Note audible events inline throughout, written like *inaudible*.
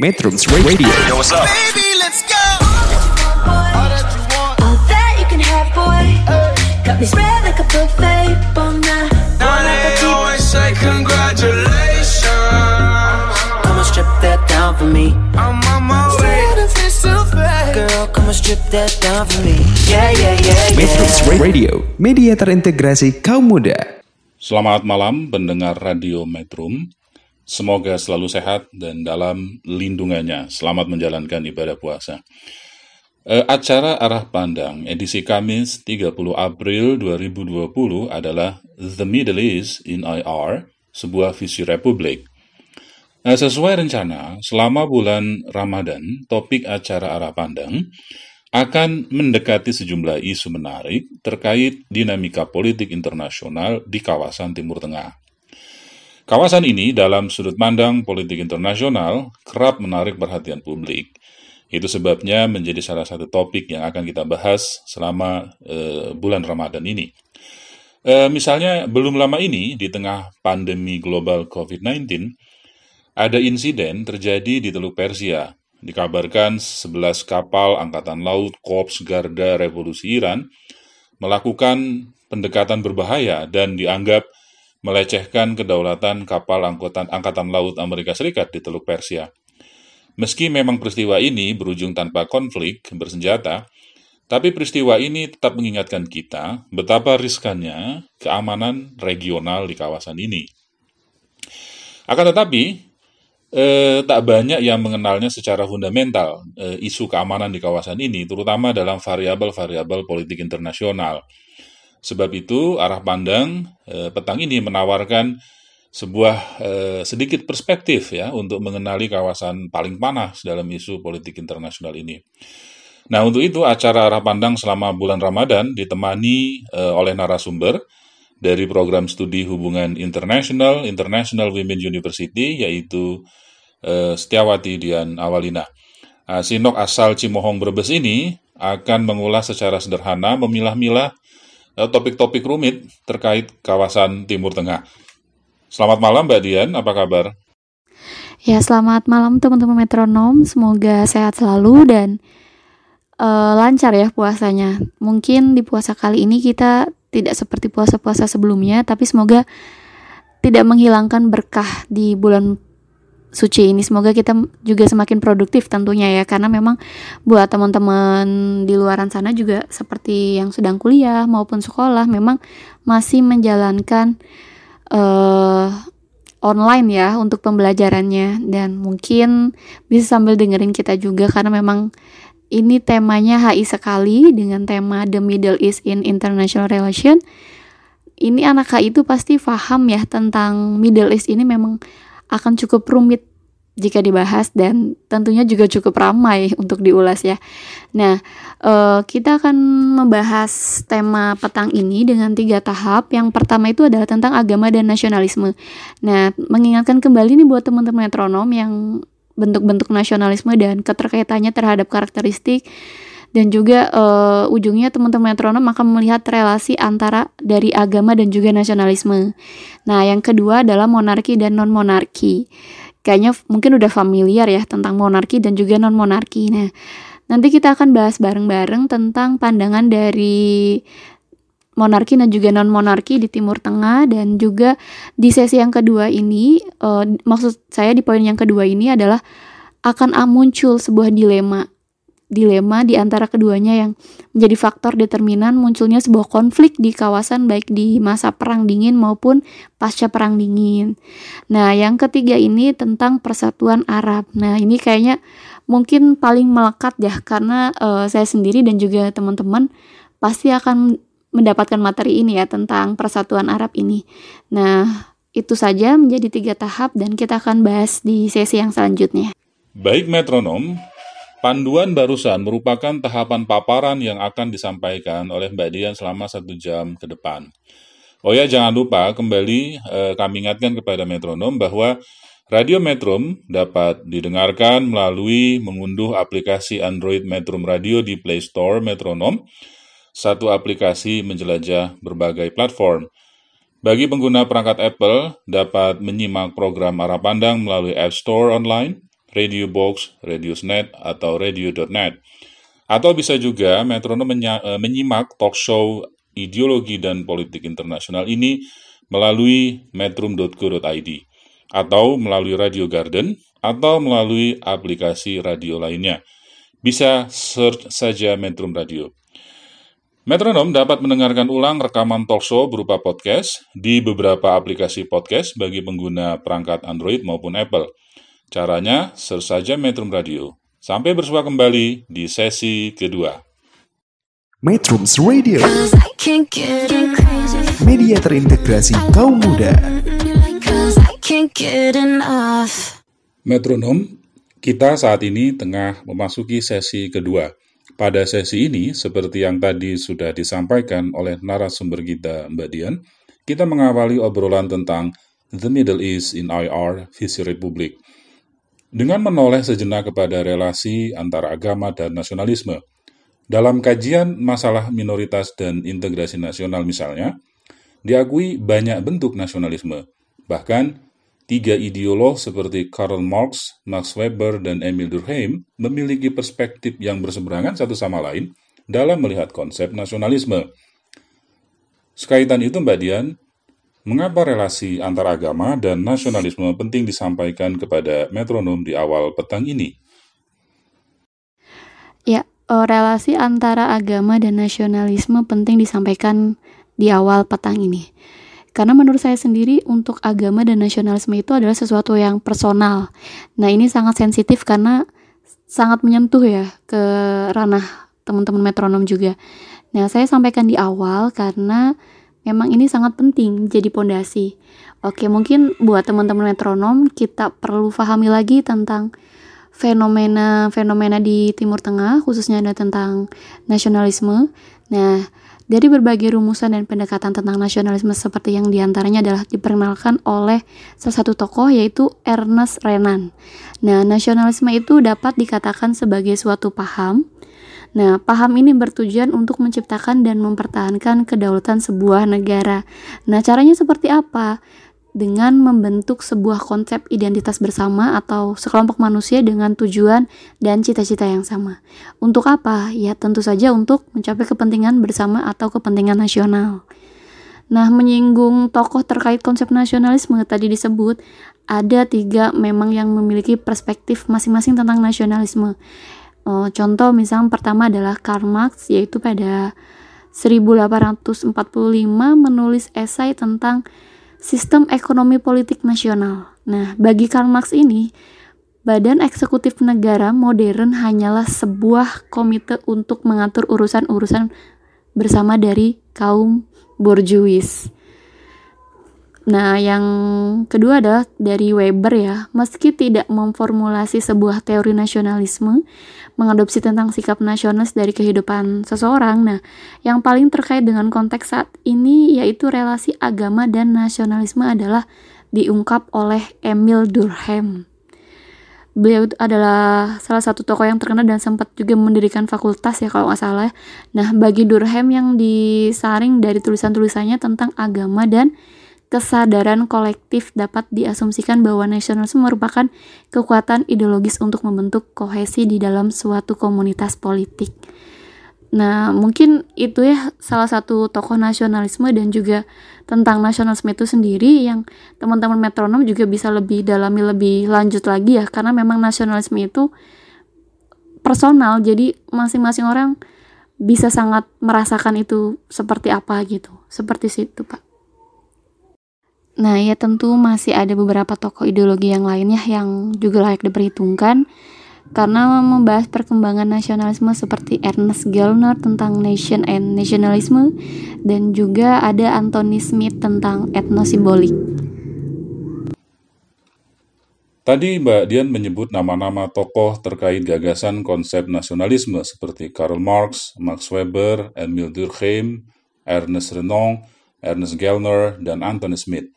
Metrums Radio. Yo, what's up? Baby, let's go. All that you want. All that you can have, boy. Got me spread like a buffet, bona. Now they always say congratulations. Come and strip that down for me. I'm on my way. Girl, come and strip that down for me. Yeah, yeah, yeah, Metrums yeah. Radio, media terintegrasi kaum muda. Selamat malam pendengar Radio Metrum. Semoga selalu sehat dan dalam lindungannya. Selamat menjalankan ibadah puasa. Eh, acara Arah Pandang edisi Kamis 30 April 2020 adalah The Middle East in IR, sebuah visi republik. Nah, sesuai rencana, selama bulan Ramadan, topik acara Arah Pandang akan mendekati sejumlah isu menarik terkait dinamika politik internasional di kawasan Timur Tengah. Kawasan ini dalam sudut pandang politik internasional kerap menarik perhatian publik. Itu sebabnya menjadi salah satu topik yang akan kita bahas selama eh, bulan Ramadan ini. Eh, misalnya, belum lama ini, di tengah pandemi global COVID-19, ada insiden terjadi di Teluk Persia. Dikabarkan 11 kapal Angkatan Laut Korps Garda Revolusi Iran melakukan pendekatan berbahaya dan dianggap melecehkan kedaulatan kapal angkutan Angkatan Laut Amerika Serikat di Teluk Persia. Meski memang peristiwa ini berujung tanpa konflik bersenjata, tapi peristiwa ini tetap mengingatkan kita betapa riskannya keamanan regional di kawasan ini. Akan tetapi, eh, tak banyak yang mengenalnya secara fundamental eh, isu keamanan di kawasan ini, terutama dalam variabel-variabel politik internasional. Sebab itu, arah pandang eh, petang ini menawarkan sebuah eh, sedikit perspektif ya untuk mengenali kawasan paling panas dalam isu politik internasional ini. Nah, untuk itu acara arah pandang selama bulan Ramadan ditemani eh, oleh narasumber dari program studi hubungan internasional International Women University yaitu eh, Setiawati Dian Awalina. Nah, Sinok asal Cimohong Brebes ini akan mengulas secara sederhana memilah-milah topik-topik rumit terkait kawasan Timur Tengah. Selamat malam Mbak Dian, apa kabar? Ya, selamat malam teman-teman metronom. Semoga sehat selalu dan eh, lancar ya puasanya. Mungkin di puasa kali ini kita tidak seperti puasa-puasa sebelumnya, tapi semoga tidak menghilangkan berkah di bulan suci ini. Semoga kita juga semakin produktif tentunya ya, karena memang buat teman-teman di luaran sana juga seperti yang sedang kuliah maupun sekolah, memang masih menjalankan eh online ya untuk pembelajarannya dan mungkin bisa sambil dengerin kita juga karena memang ini temanya HI sekali dengan tema The Middle East in International Relation. Ini anak HI itu pasti paham ya tentang Middle East ini memang akan cukup rumit jika dibahas dan tentunya juga cukup ramai *laughs* untuk diulas ya. Nah, eh, kita akan membahas tema petang ini dengan tiga tahap. Yang pertama itu adalah tentang agama dan nasionalisme. Nah, mengingatkan kembali nih buat teman-teman metronom yang bentuk-bentuk nasionalisme dan keterkaitannya terhadap karakteristik dan juga eh, ujungnya teman-teman metronom akan melihat relasi antara dari agama dan juga nasionalisme. Nah, yang kedua adalah monarki dan non monarki. Kayaknya mungkin udah familiar ya tentang monarki dan juga non monarki. Nah, nanti kita akan bahas bareng-bareng tentang pandangan dari monarki dan juga non monarki di Timur Tengah dan juga di sesi yang kedua ini eh, maksud saya di poin yang kedua ini adalah akan muncul sebuah dilema dilema di antara keduanya yang menjadi faktor determinan munculnya sebuah konflik di kawasan baik di masa perang dingin maupun pasca perang dingin. Nah, yang ketiga ini tentang persatuan Arab. Nah, ini kayaknya mungkin paling melekat ya karena eh, saya sendiri dan juga teman-teman pasti akan mendapatkan materi ini ya tentang persatuan Arab ini. Nah, itu saja menjadi tiga tahap dan kita akan bahas di sesi yang selanjutnya. Baik metronom, panduan barusan merupakan tahapan paparan yang akan disampaikan oleh Mbak Dian selama satu jam ke depan. Oh ya, jangan lupa kembali eh, kami ingatkan kepada metronom bahwa Radio Metrum dapat didengarkan melalui mengunduh aplikasi Android Metrum Radio di Play Store Metronom, satu aplikasi menjelajah berbagai platform. Bagi pengguna perangkat Apple, dapat menyimak program arah pandang melalui App Store online, Radio Box, Radiosnet, atau Radio.net. Atau bisa juga metronom eh, menyimak talk show ideologi dan politik internasional ini melalui metrum.co.id atau melalui Radio Garden atau melalui aplikasi radio lainnya. Bisa search saja Metrum Radio. Metronom dapat mendengarkan ulang rekaman talkshow berupa podcast di beberapa aplikasi podcast bagi pengguna perangkat Android maupun Apple. Caranya, search saja Metrum Radio. Sampai bersua kembali di sesi kedua. Metrums Radio Media terintegrasi kaum muda Metronom, kita saat ini tengah memasuki sesi kedua. Pada sesi ini, seperti yang tadi sudah disampaikan oleh narasumber kita, Mbak Dian, kita mengawali obrolan tentang The Middle East in IR, Visi Republik. Dengan menoleh sejenak kepada relasi antara agama dan nasionalisme, dalam kajian masalah minoritas dan integrasi nasional misalnya, diakui banyak bentuk nasionalisme. Bahkan, tiga ideolog seperti Karl Marx, Max Weber, dan Emil Durkheim memiliki perspektif yang berseberangan satu sama lain dalam melihat konsep nasionalisme. Sekaitan itu, Mbak Dian, mengapa relasi antar agama dan nasionalisme penting disampaikan kepada metronom di awal petang ini? Ya, uh, relasi antara agama dan nasionalisme penting disampaikan di awal petang ini. Karena menurut saya sendiri untuk agama dan nasionalisme itu adalah sesuatu yang personal. Nah, ini sangat sensitif karena sangat menyentuh ya ke ranah teman-teman metronom juga. Nah, saya sampaikan di awal karena memang ini sangat penting jadi pondasi. Oke, mungkin buat teman-teman metronom kita perlu pahami lagi tentang fenomena-fenomena di Timur Tengah, khususnya ada tentang nasionalisme. Nah, dari berbagai rumusan dan pendekatan tentang nasionalisme seperti yang di antaranya adalah diperkenalkan oleh salah satu tokoh yaitu Ernest Renan. Nah, nasionalisme itu dapat dikatakan sebagai suatu paham. Nah, paham ini bertujuan untuk menciptakan dan mempertahankan kedaulatan sebuah negara. Nah, caranya seperti apa? dengan membentuk sebuah konsep identitas bersama atau sekelompok manusia dengan tujuan dan cita-cita yang sama. Untuk apa? Ya tentu saja untuk mencapai kepentingan bersama atau kepentingan nasional. Nah, menyinggung tokoh terkait konsep nasionalisme tadi disebut ada tiga memang yang memiliki perspektif masing-masing tentang nasionalisme. Oh, contoh misalnya pertama adalah Karl Marx yaitu pada 1845 menulis esai tentang sistem ekonomi politik nasional. Nah, bagi Karl Marx ini, badan eksekutif negara modern hanyalah sebuah komite untuk mengatur urusan-urusan bersama dari kaum borjuis. Nah, yang kedua adalah dari Weber ya. Meski tidak memformulasi sebuah teori nasionalisme, mengadopsi tentang sikap nasionalis dari kehidupan seseorang. Nah, yang paling terkait dengan konteks saat ini yaitu relasi agama dan nasionalisme adalah diungkap oleh Emil Durkheim. Beliau adalah salah satu tokoh yang terkenal dan sempat juga mendirikan fakultas ya kalau nggak salah. Nah, bagi Durkheim yang disaring dari tulisan-tulisannya tentang agama dan kesadaran kolektif dapat diasumsikan bahwa nasionalisme merupakan kekuatan ideologis untuk membentuk kohesi di dalam suatu komunitas politik. Nah, mungkin itu ya salah satu tokoh nasionalisme dan juga tentang nasionalisme itu sendiri yang teman-teman metronom juga bisa lebih dalami lebih lanjut lagi ya karena memang nasionalisme itu personal jadi masing-masing orang bisa sangat merasakan itu seperti apa gitu. Seperti situ, Pak. Nah, ya tentu masih ada beberapa tokoh ideologi yang lainnya yang juga layak diperhitungkan karena membahas perkembangan nasionalisme seperti Ernest Gellner tentang nation and nationalism dan juga ada Anthony Smith tentang etnosimbolik. Tadi Mbak Dian menyebut nama-nama tokoh terkait gagasan konsep nasionalisme seperti Karl Marx, Max Weber, Emil Durkheim, Ernest Renan, Ernest Gellner, dan Anthony Smith.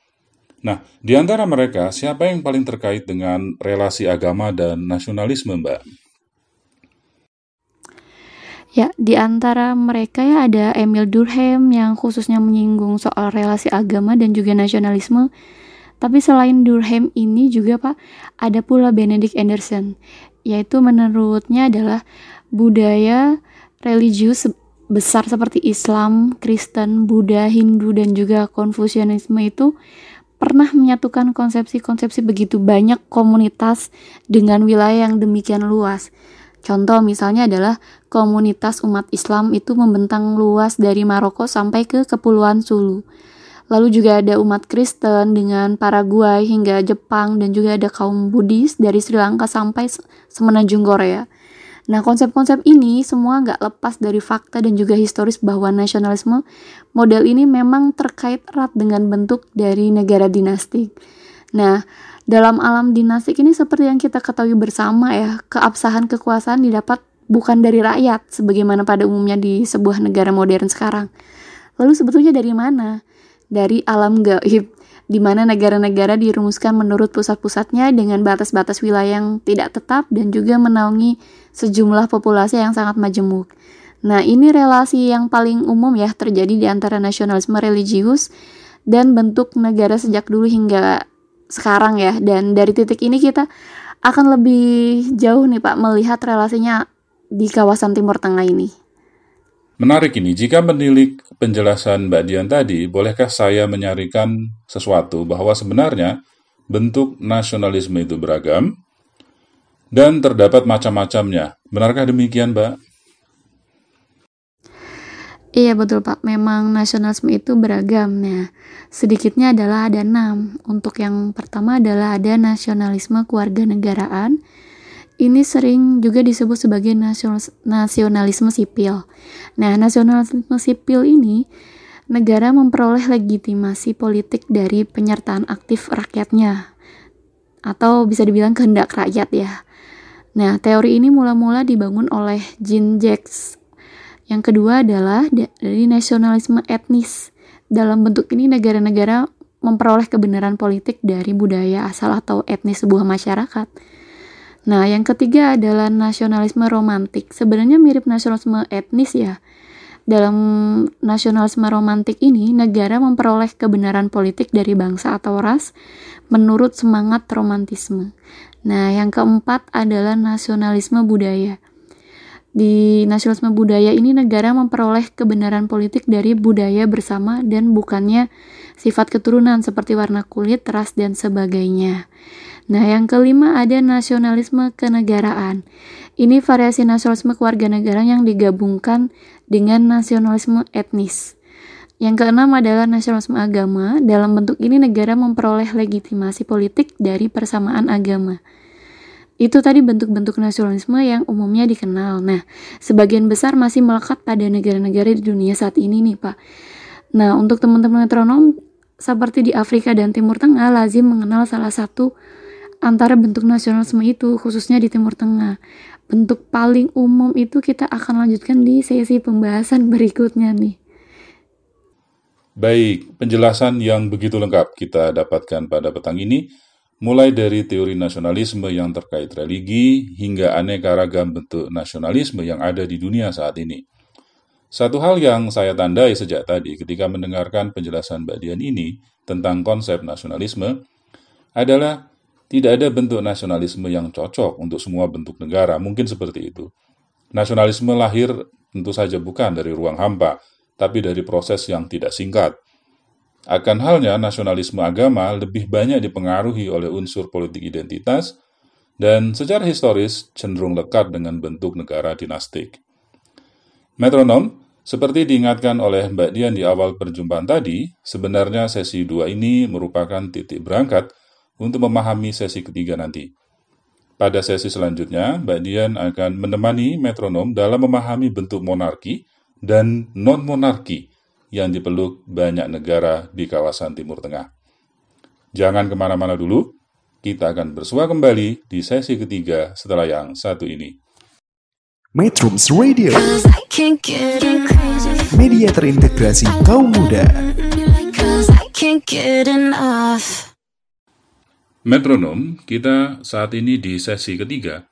Nah, di antara mereka, siapa yang paling terkait dengan relasi agama dan nasionalisme, Mbak? Ya, di antara mereka ya ada Emil Durkheim yang khususnya menyinggung soal relasi agama dan juga nasionalisme. Tapi selain Durkheim ini juga Pak, ada pula Benedict Anderson, yaitu menurutnya adalah budaya religius besar seperti Islam, Kristen, Buddha, Hindu, dan juga Konfusianisme itu pernah menyatukan konsepsi-konsepsi begitu banyak komunitas dengan wilayah yang demikian luas. Contoh misalnya adalah komunitas umat Islam itu membentang luas dari Maroko sampai ke Kepulauan Sulu. Lalu juga ada umat Kristen dengan Paraguay hingga Jepang dan juga ada kaum Buddhis dari Sri Lanka sampai semenanjung Korea. Nah, konsep-konsep ini semua nggak lepas dari fakta dan juga historis bahwa nasionalisme model ini memang terkait erat dengan bentuk dari negara dinastik. Nah, dalam alam dinastik ini seperti yang kita ketahui bersama ya, keabsahan kekuasaan didapat bukan dari rakyat sebagaimana pada umumnya di sebuah negara modern sekarang. Lalu sebetulnya dari mana? Dari alam gaib, di mana negara-negara dirumuskan menurut pusat-pusatnya dengan batas-batas wilayah yang tidak tetap dan juga menaungi sejumlah populasi yang sangat majemuk. Nah, ini relasi yang paling umum ya terjadi di antara nasionalisme religius dan bentuk negara sejak dulu hingga sekarang ya dan dari titik ini kita akan lebih jauh nih Pak melihat relasinya di kawasan Timur Tengah ini. Menarik ini, jika menilik penjelasan Mbak Dian tadi, bolehkah saya menyarikan sesuatu bahwa sebenarnya bentuk nasionalisme itu beragam dan terdapat macam-macamnya. Benarkah demikian, Mbak? Iya betul Pak, memang nasionalisme itu beragam. Nah, sedikitnya adalah ada enam. Untuk yang pertama adalah ada nasionalisme keluarga negaraan. Ini sering juga disebut sebagai nasionalisme sipil. Nah, nasionalisme sipil ini negara memperoleh legitimasi politik dari penyertaan aktif rakyatnya atau bisa dibilang kehendak rakyat ya. Nah, teori ini mula-mula dibangun oleh Jean Jacques yang kedua adalah dari nasionalisme etnis. Dalam bentuk ini negara-negara memperoleh kebenaran politik dari budaya asal atau etnis sebuah masyarakat. Nah, yang ketiga adalah nasionalisme romantik. Sebenarnya mirip nasionalisme etnis ya. Dalam nasionalisme romantik ini, negara memperoleh kebenaran politik dari bangsa atau ras menurut semangat romantisme. Nah, yang keempat adalah nasionalisme budaya. Di nasionalisme budaya ini negara memperoleh kebenaran politik dari budaya bersama dan bukannya sifat keturunan seperti warna kulit, ras, dan sebagainya. Nah, yang kelima ada nasionalisme kenegaraan. Ini variasi nasionalisme keluarga negara yang digabungkan dengan nasionalisme etnis. Yang keenam adalah nasionalisme agama. Dalam bentuk ini negara memperoleh legitimasi politik dari persamaan agama. Itu tadi bentuk-bentuk nasionalisme yang umumnya dikenal. Nah, sebagian besar masih melekat pada negara-negara di dunia saat ini nih, Pak. Nah, untuk teman-teman metronom, seperti di Afrika dan Timur Tengah, lazim mengenal salah satu antara bentuk nasionalisme itu, khususnya di Timur Tengah. Bentuk paling umum itu kita akan lanjutkan di sesi pembahasan berikutnya nih. Baik, penjelasan yang begitu lengkap kita dapatkan pada petang ini mulai dari teori nasionalisme yang terkait religi hingga aneka ragam bentuk nasionalisme yang ada di dunia saat ini. Satu hal yang saya tandai sejak tadi ketika mendengarkan penjelasan Mbak Dian ini tentang konsep nasionalisme adalah tidak ada bentuk nasionalisme yang cocok untuk semua bentuk negara, mungkin seperti itu. Nasionalisme lahir tentu saja bukan dari ruang hampa, tapi dari proses yang tidak singkat, akan halnya, nasionalisme agama lebih banyak dipengaruhi oleh unsur politik identitas dan secara historis cenderung lekat dengan bentuk negara dinastik. Metronom, seperti diingatkan oleh Mbak Dian di awal perjumpaan tadi, sebenarnya sesi dua ini merupakan titik berangkat untuk memahami sesi ketiga nanti. Pada sesi selanjutnya, Mbak Dian akan menemani metronom dalam memahami bentuk monarki dan non-monarki yang dipeluk banyak negara di kawasan Timur Tengah. Jangan ke mana-mana dulu, kita akan bersua kembali di sesi ketiga setelah yang satu ini. Metrums Radio. Media terintegrasi kaum muda. Metronom, kita saat ini di sesi ketiga.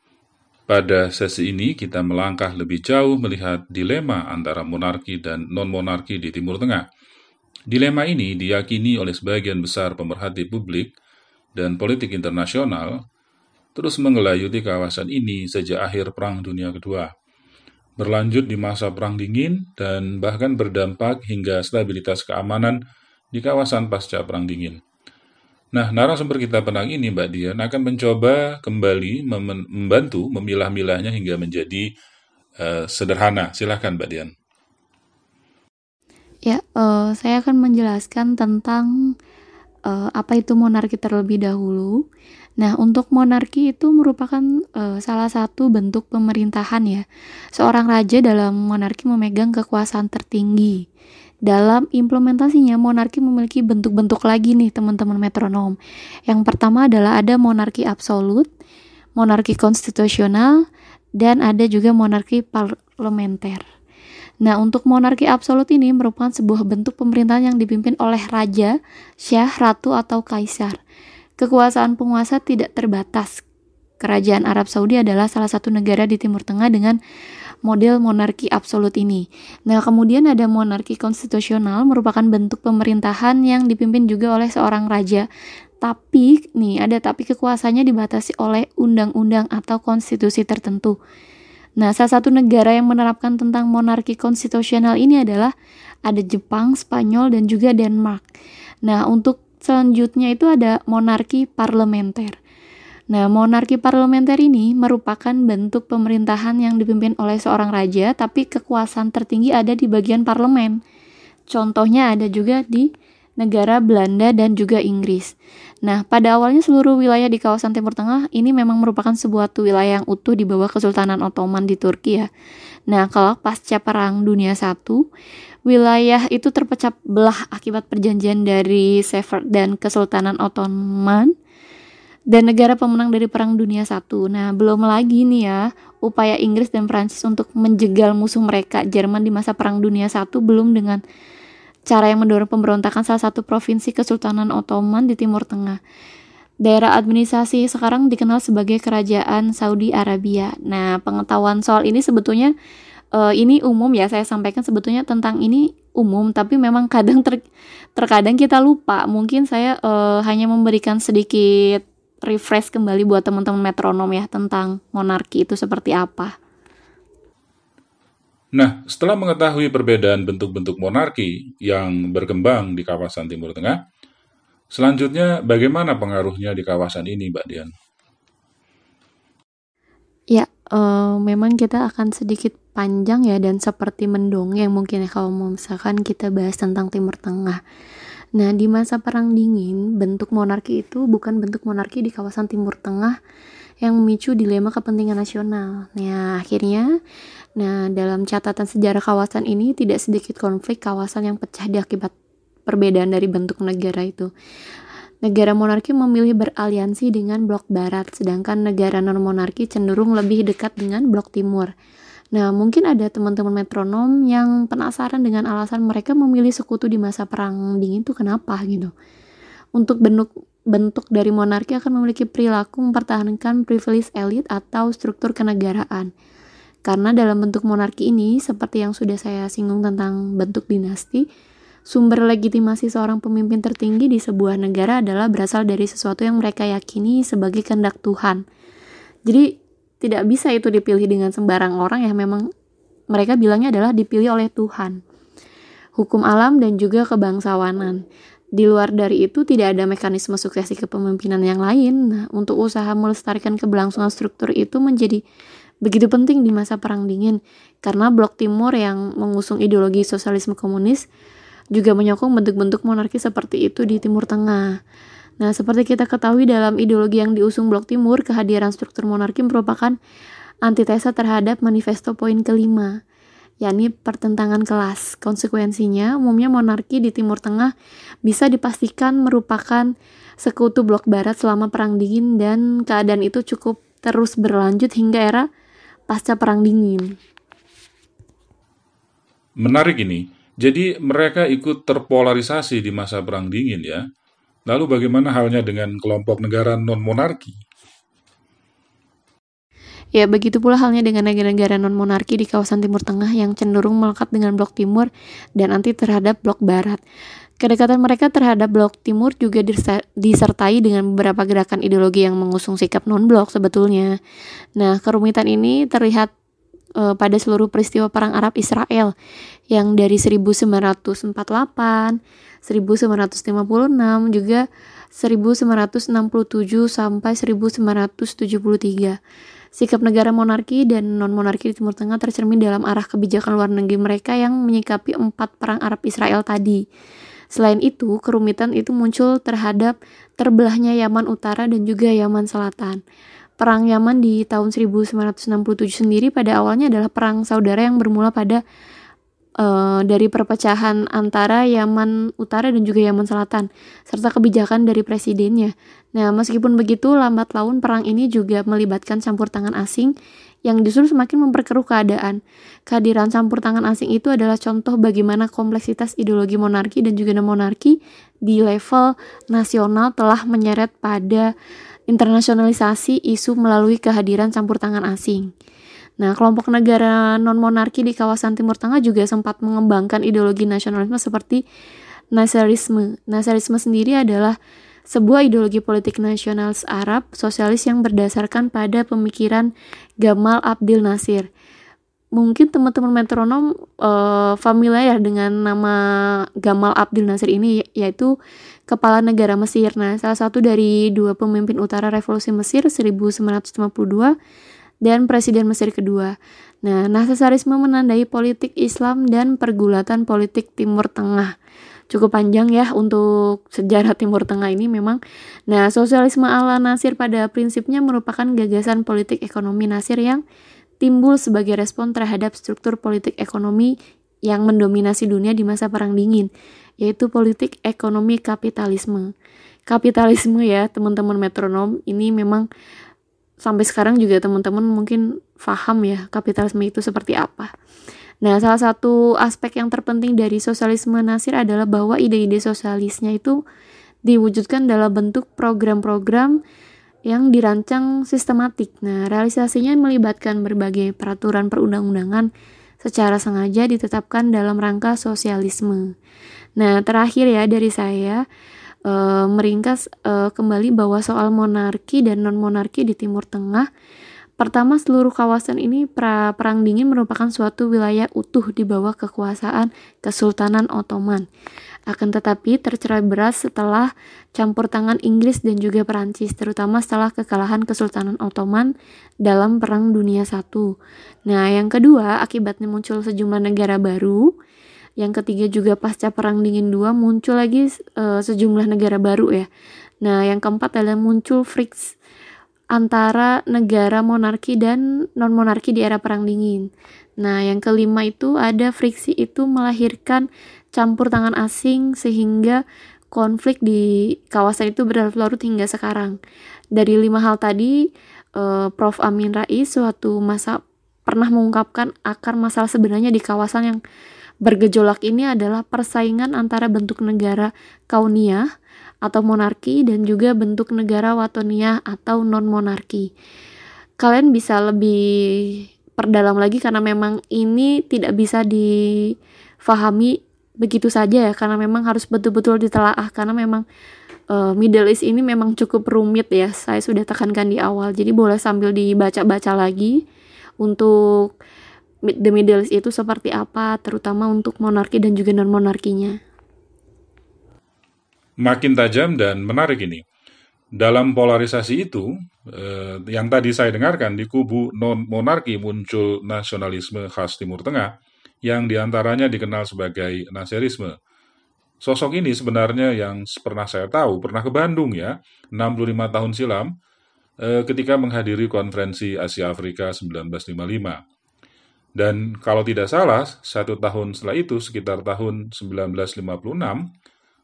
Pada sesi ini kita melangkah lebih jauh melihat dilema antara monarki dan non-monarki di Timur Tengah. Dilema ini diyakini oleh sebagian besar pemerhati publik dan politik internasional terus mengelayuti kawasan ini sejak akhir Perang Dunia Kedua, berlanjut di masa Perang Dingin, dan bahkan berdampak hingga stabilitas keamanan di kawasan pasca Perang Dingin. Nah, narasumber kita penang ini, Mbak Dian, akan mencoba kembali mem membantu memilah-milahnya hingga menjadi uh, sederhana. Silahkan, Mbak Dian. Ya, uh, saya akan menjelaskan tentang uh, apa itu monarki terlebih dahulu. Nah, untuk monarki itu merupakan uh, salah satu bentuk pemerintahan ya. Seorang raja dalam monarki memegang kekuasaan tertinggi. Dalam implementasinya, monarki memiliki bentuk-bentuk lagi nih teman-teman metronom. Yang pertama adalah ada monarki absolut, monarki konstitusional, dan ada juga monarki parlementer. Nah, untuk monarki absolut ini merupakan sebuah bentuk pemerintahan yang dipimpin oleh raja, syah, ratu, atau kaisar. Kekuasaan penguasa tidak terbatas. Kerajaan Arab Saudi adalah salah satu negara di Timur Tengah dengan model monarki absolut ini. Nah, kemudian ada monarki konstitusional merupakan bentuk pemerintahan yang dipimpin juga oleh seorang raja. Tapi nih ada tapi kekuasaannya dibatasi oleh undang-undang atau konstitusi tertentu. Nah, salah satu negara yang menerapkan tentang monarki konstitusional ini adalah ada Jepang, Spanyol, dan juga Denmark. Nah, untuk selanjutnya itu ada monarki parlementer. Nah, monarki parlementer ini merupakan bentuk pemerintahan yang dipimpin oleh seorang raja, tapi kekuasaan tertinggi ada di bagian parlemen. Contohnya ada juga di negara Belanda dan juga Inggris. Nah, pada awalnya seluruh wilayah di kawasan Timur Tengah ini memang merupakan sebuah wilayah yang utuh di bawah Kesultanan Ottoman di Turki ya. Nah, kalau pasca Perang Dunia I, wilayah itu terpecah belah akibat perjanjian dari Sevres dan Kesultanan Ottoman dan negara pemenang dari Perang Dunia I. Nah, belum lagi nih ya, upaya Inggris dan Prancis untuk menjegal musuh mereka Jerman di masa Perang Dunia I belum dengan cara yang mendorong pemberontakan salah satu provinsi Kesultanan Ottoman di Timur Tengah. Daerah administrasi sekarang dikenal sebagai Kerajaan Saudi Arabia. Nah, pengetahuan soal ini sebetulnya uh, ini umum ya, saya sampaikan sebetulnya tentang ini umum, tapi memang kadang ter, terkadang kita lupa. Mungkin saya uh, hanya memberikan sedikit refresh kembali buat teman-teman metronom ya tentang monarki itu seperti apa. Nah, setelah mengetahui perbedaan bentuk-bentuk monarki yang berkembang di kawasan Timur Tengah, selanjutnya bagaimana pengaruhnya di kawasan ini, Mbak Dian? Ya, uh, memang kita akan sedikit panjang ya dan seperti mendongeng mungkin ya kalau misalkan kita bahas tentang Timur Tengah. Nah, di masa Perang Dingin, bentuk monarki itu bukan bentuk monarki di kawasan Timur Tengah yang memicu dilema kepentingan nasional. Nah, akhirnya, nah dalam catatan sejarah kawasan ini tidak sedikit konflik kawasan yang pecah di akibat perbedaan dari bentuk negara itu. Negara monarki memilih beraliansi dengan blok barat, sedangkan negara non-monarki cenderung lebih dekat dengan blok timur. Nah, mungkin ada teman-teman metronom yang penasaran dengan alasan mereka memilih sekutu di masa perang dingin itu kenapa gitu. Untuk bentuk bentuk dari monarki akan memiliki perilaku mempertahankan privilege elit atau struktur kenegaraan. Karena dalam bentuk monarki ini, seperti yang sudah saya singgung tentang bentuk dinasti, sumber legitimasi seorang pemimpin tertinggi di sebuah negara adalah berasal dari sesuatu yang mereka yakini sebagai kehendak Tuhan. Jadi tidak bisa itu dipilih dengan sembarang orang ya memang mereka bilangnya adalah dipilih oleh Tuhan. Hukum alam dan juga kebangsawanan. Di luar dari itu tidak ada mekanisme suksesi kepemimpinan yang lain. Nah, untuk usaha melestarikan keberlangsungan struktur itu menjadi begitu penting di masa Perang Dingin karena Blok Timur yang mengusung ideologi sosialisme komunis juga menyokong bentuk-bentuk monarki seperti itu di Timur Tengah. Nah, seperti kita ketahui dalam ideologi yang diusung Blok Timur, kehadiran struktur monarki merupakan antitesa terhadap manifesto poin kelima, yakni pertentangan kelas. Konsekuensinya, umumnya monarki di Timur Tengah bisa dipastikan merupakan sekutu Blok Barat selama Perang Dingin dan keadaan itu cukup terus berlanjut hingga era pasca Perang Dingin. Menarik ini. Jadi mereka ikut terpolarisasi di masa Perang Dingin ya. Lalu bagaimana halnya dengan kelompok negara non-monarki? Ya, begitu pula halnya dengan negara-negara non-monarki di kawasan Timur Tengah yang cenderung melekat dengan blok timur dan anti terhadap blok barat. Kedekatan mereka terhadap blok timur juga disertai dengan beberapa gerakan ideologi yang mengusung sikap non-blok sebetulnya. Nah, kerumitan ini terlihat uh, pada seluruh peristiwa perang Arab Israel yang dari 1948, 1956 juga 1967 sampai 1973. Sikap negara monarki dan non-monarki di Timur Tengah tercermin dalam arah kebijakan luar negeri mereka yang menyikapi empat perang Arab Israel tadi. Selain itu, kerumitan itu muncul terhadap terbelahnya Yaman Utara dan juga Yaman Selatan. Perang Yaman di tahun 1967 sendiri pada awalnya adalah perang saudara yang bermula pada uh, dari perpecahan antara Yaman Utara dan juga Yaman Selatan, serta kebijakan dari presidennya. Nah, meskipun begitu, lambat laun perang ini juga melibatkan campur tangan asing yang justru semakin memperkeruh keadaan. Kehadiran campur tangan asing itu adalah contoh bagaimana kompleksitas ideologi monarki dan juga non-monarki di level nasional telah menyeret pada internasionalisasi isu melalui kehadiran campur tangan asing. Nah, kelompok negara non-monarki di kawasan Timur Tengah juga sempat mengembangkan ideologi nasionalisme seperti Nasarisme. Nasarisme sendiri adalah sebuah ideologi politik nasionalis Arab sosialis yang berdasarkan pada pemikiran Gamal Abdel Nasir. Mungkin teman-teman metronom uh, familiar dengan nama Gamal Abdel Nasir ini yaitu kepala negara Mesir. Nah, salah satu dari dua pemimpin utara revolusi Mesir 1952 dan Presiden Mesir kedua. Nah, Nasasarisme menandai politik Islam dan pergulatan politik Timur Tengah. Cukup panjang ya untuk sejarah Timur Tengah ini memang. Nah, sosialisme ala Nasir pada prinsipnya merupakan gagasan politik ekonomi Nasir yang timbul sebagai respon terhadap struktur politik ekonomi yang mendominasi dunia di masa Perang Dingin, yaitu politik ekonomi kapitalisme. Kapitalisme ya, teman-teman metronom, ini memang sampai sekarang juga teman-teman mungkin paham ya kapitalisme itu seperti apa. Nah, salah satu aspek yang terpenting dari sosialisme Nasir adalah bahwa ide-ide sosialisnya itu diwujudkan dalam bentuk program-program yang dirancang sistematik. Nah, realisasinya melibatkan berbagai peraturan perundang-undangan secara sengaja ditetapkan dalam rangka sosialisme. Nah, terakhir ya dari saya, uh, meringkas uh, kembali bahwa soal monarki dan non monarki di Timur Tengah Pertama, seluruh kawasan ini pra perang dingin merupakan suatu wilayah utuh di bawah kekuasaan Kesultanan Ottoman. Akan tetapi tercerai beras setelah campur tangan Inggris dan juga Perancis, terutama setelah kekalahan Kesultanan Ottoman dalam Perang Dunia I. Nah, yang kedua, akibatnya muncul sejumlah negara baru yang ketiga juga pasca Perang Dingin II muncul lagi uh, sejumlah negara baru ya. Nah, yang keempat adalah muncul friks antara negara monarki dan non-monarki di era Perang Dingin. Nah, yang kelima itu ada friksi itu melahirkan campur tangan asing sehingga konflik di kawasan itu berlarut-larut hingga sekarang. Dari lima hal tadi, uh, Prof. Amin Rais suatu masa pernah mengungkapkan akar masalah sebenarnya di kawasan yang Bergejolak ini adalah persaingan antara bentuk negara kauniyah atau monarki dan juga bentuk negara watoniyah atau non-monarki. Kalian bisa lebih perdalam lagi karena memang ini tidak bisa difahami begitu saja ya karena memang harus betul-betul ditelaah karena memang uh, Middle East ini memang cukup rumit ya. Saya sudah tekankan di awal. Jadi boleh sambil dibaca-baca lagi untuk the Middle East itu seperti apa, terutama untuk monarki dan juga non-monarkinya. Makin tajam dan menarik ini. Dalam polarisasi itu, eh, yang tadi saya dengarkan di kubu non-monarki muncul nasionalisme khas Timur Tengah, yang di antaranya dikenal sebagai Naserisme. Sosok ini sebenarnya yang pernah saya tahu, pernah ke Bandung ya, 65 tahun silam, eh, ketika menghadiri konferensi Asia Afrika 1955. Dan kalau tidak salah, satu tahun setelah itu, sekitar tahun 1956,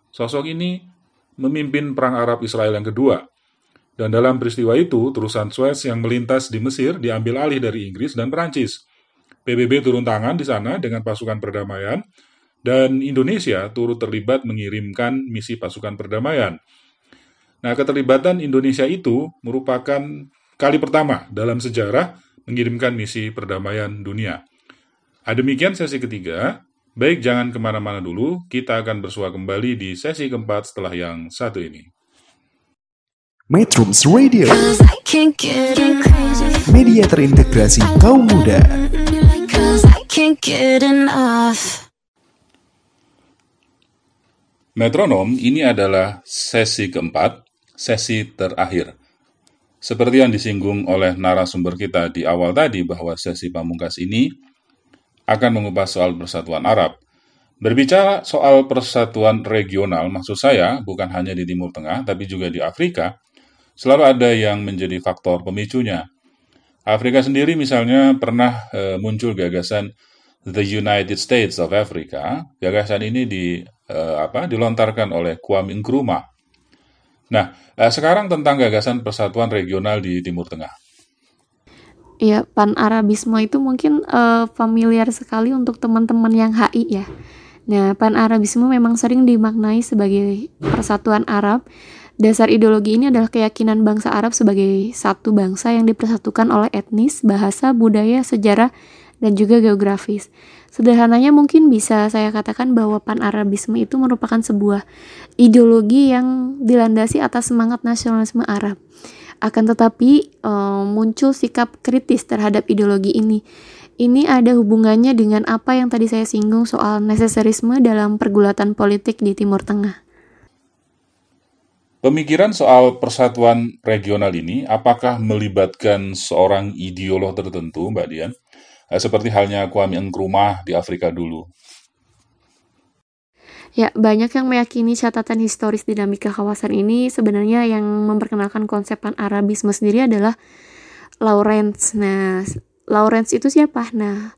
sosok ini memimpin Perang Arab Israel yang kedua. Dan dalam peristiwa itu, terusan Suez yang melintas di Mesir diambil alih dari Inggris dan Perancis. PBB turun tangan di sana dengan pasukan perdamaian, dan Indonesia turut terlibat mengirimkan misi pasukan perdamaian. Nah, keterlibatan Indonesia itu merupakan kali pertama dalam sejarah mengirimkan misi perdamaian dunia. Nah, demikian sesi ketiga. Baik, jangan ke mana-mana dulu. Kita akan bersua kembali di sesi keempat setelah yang satu ini. Metrums Radio, media terintegrasi kaum muda. Metronom ini adalah sesi keempat, sesi terakhir. Seperti yang disinggung oleh narasumber kita di awal tadi bahwa sesi pamungkas ini akan mengupas soal persatuan Arab. Berbicara soal persatuan regional, maksud saya bukan hanya di Timur Tengah, tapi juga di Afrika, selalu ada yang menjadi faktor pemicunya. Afrika sendiri misalnya pernah eh, muncul gagasan The United States of Africa. Gagasan ini di eh, apa dilontarkan oleh Kwame Nkrumah. Nah, eh, sekarang tentang gagasan persatuan regional di Timur Tengah. Ya, pan-Arabisme itu mungkin eh, familiar sekali untuk teman-teman yang HI ya. Nah, pan-Arabisme memang sering dimaknai sebagai persatuan Arab. Dasar ideologi ini adalah keyakinan bangsa Arab sebagai satu bangsa yang dipersatukan oleh etnis, bahasa, budaya, sejarah, dan juga geografis. Sederhananya mungkin bisa saya katakan bahwa pan-Arabisme itu merupakan sebuah ideologi yang dilandasi atas semangat nasionalisme Arab. Akan tetapi eh, muncul sikap kritis terhadap ideologi ini. Ini ada hubungannya dengan apa yang tadi saya singgung soal nesesarisme dalam pergulatan politik di Timur Tengah. Pemikiran soal persatuan regional ini apakah melibatkan seorang ideolog tertentu, Mbak Dian? Eh, Seperti halnya Kwame Nkrumah di Afrika dulu. Ya, banyak yang meyakini catatan historis dinamika kawasan ini sebenarnya yang memperkenalkan konsep pan-Arabisme sendiri adalah Lawrence. Nah, Lawrence itu siapa? Nah,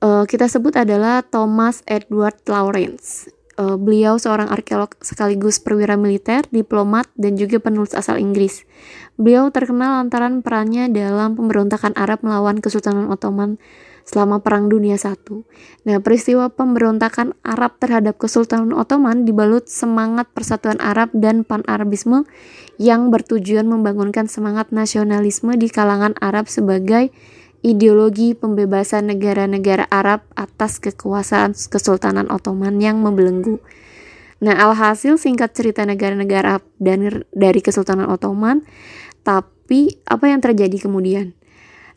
eh, kita sebut adalah Thomas Edward Lawrence. Eh, beliau seorang arkeolog sekaligus perwira militer, diplomat, dan juga penulis asal Inggris. Beliau terkenal lantaran perannya dalam pemberontakan Arab melawan Kesultanan Ottoman selama Perang Dunia I. Nah, peristiwa pemberontakan Arab terhadap Kesultanan Ottoman dibalut semangat persatuan Arab dan pan-Arabisme yang bertujuan membangunkan semangat nasionalisme di kalangan Arab sebagai ideologi pembebasan negara-negara Arab atas kekuasaan Kesultanan Ottoman yang membelenggu. Nah, alhasil singkat cerita negara-negara Arab dan dari Kesultanan Ottoman, tapi apa yang terjadi kemudian?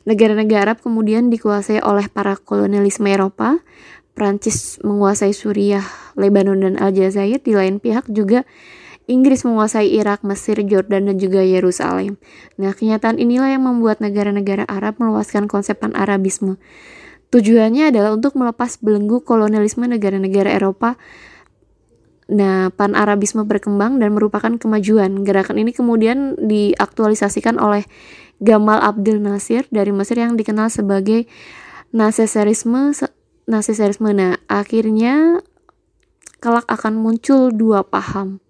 Negara-negara Arab kemudian dikuasai oleh para kolonialisme Eropa. Prancis menguasai Suriah, Lebanon, dan Aljazair. Di lain pihak juga Inggris menguasai Irak, Mesir, Jordan, dan juga Yerusalem. Nah, kenyataan inilah yang membuat negara-negara Arab meluaskan konsep pan-Arabisme. Tujuannya adalah untuk melepas belenggu kolonialisme negara-negara Eropa Nah, pan-Arabisme berkembang dan merupakan kemajuan. Gerakan ini kemudian diaktualisasikan oleh Gamal Abdel Nasir dari Mesir yang dikenal sebagai Nasesarisme. Nasesarisme. Nah, akhirnya kelak akan muncul dua paham,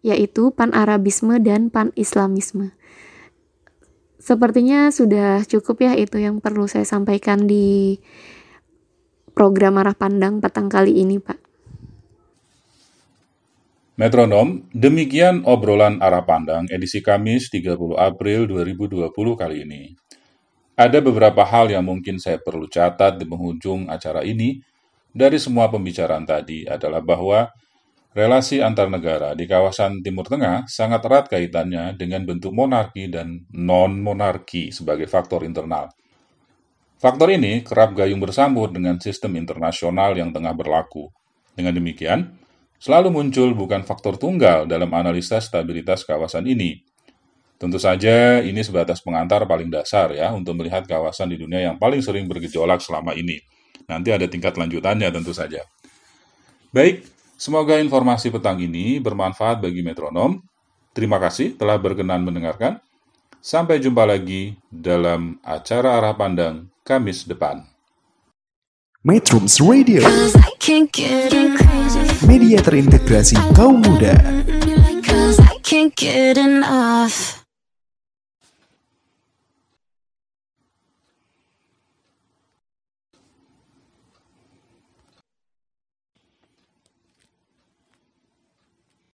yaitu pan-Arabisme dan pan-Islamisme. Sepertinya sudah cukup ya itu yang perlu saya sampaikan di program arah pandang petang kali ini, Pak. Metronom, demikian obrolan arah pandang edisi Kamis 30 April 2020 kali ini. Ada beberapa hal yang mungkin saya perlu catat di penghujung acara ini dari semua pembicaraan tadi adalah bahwa relasi antar negara di kawasan Timur Tengah sangat erat kaitannya dengan bentuk monarki dan non-monarki sebagai faktor internal. Faktor ini kerap gayung bersambut dengan sistem internasional yang tengah berlaku. Dengan demikian, selalu muncul bukan faktor tunggal dalam analisa stabilitas kawasan ini. Tentu saja ini sebatas pengantar paling dasar ya untuk melihat kawasan di dunia yang paling sering bergejolak selama ini. Nanti ada tingkat lanjutannya tentu saja. Baik, semoga informasi petang ini bermanfaat bagi metronom. Terima kasih telah berkenan mendengarkan. Sampai jumpa lagi dalam acara arah pandang Kamis depan. Metrums Radio, Cause I can't get enough. media terintegrasi kaum muda.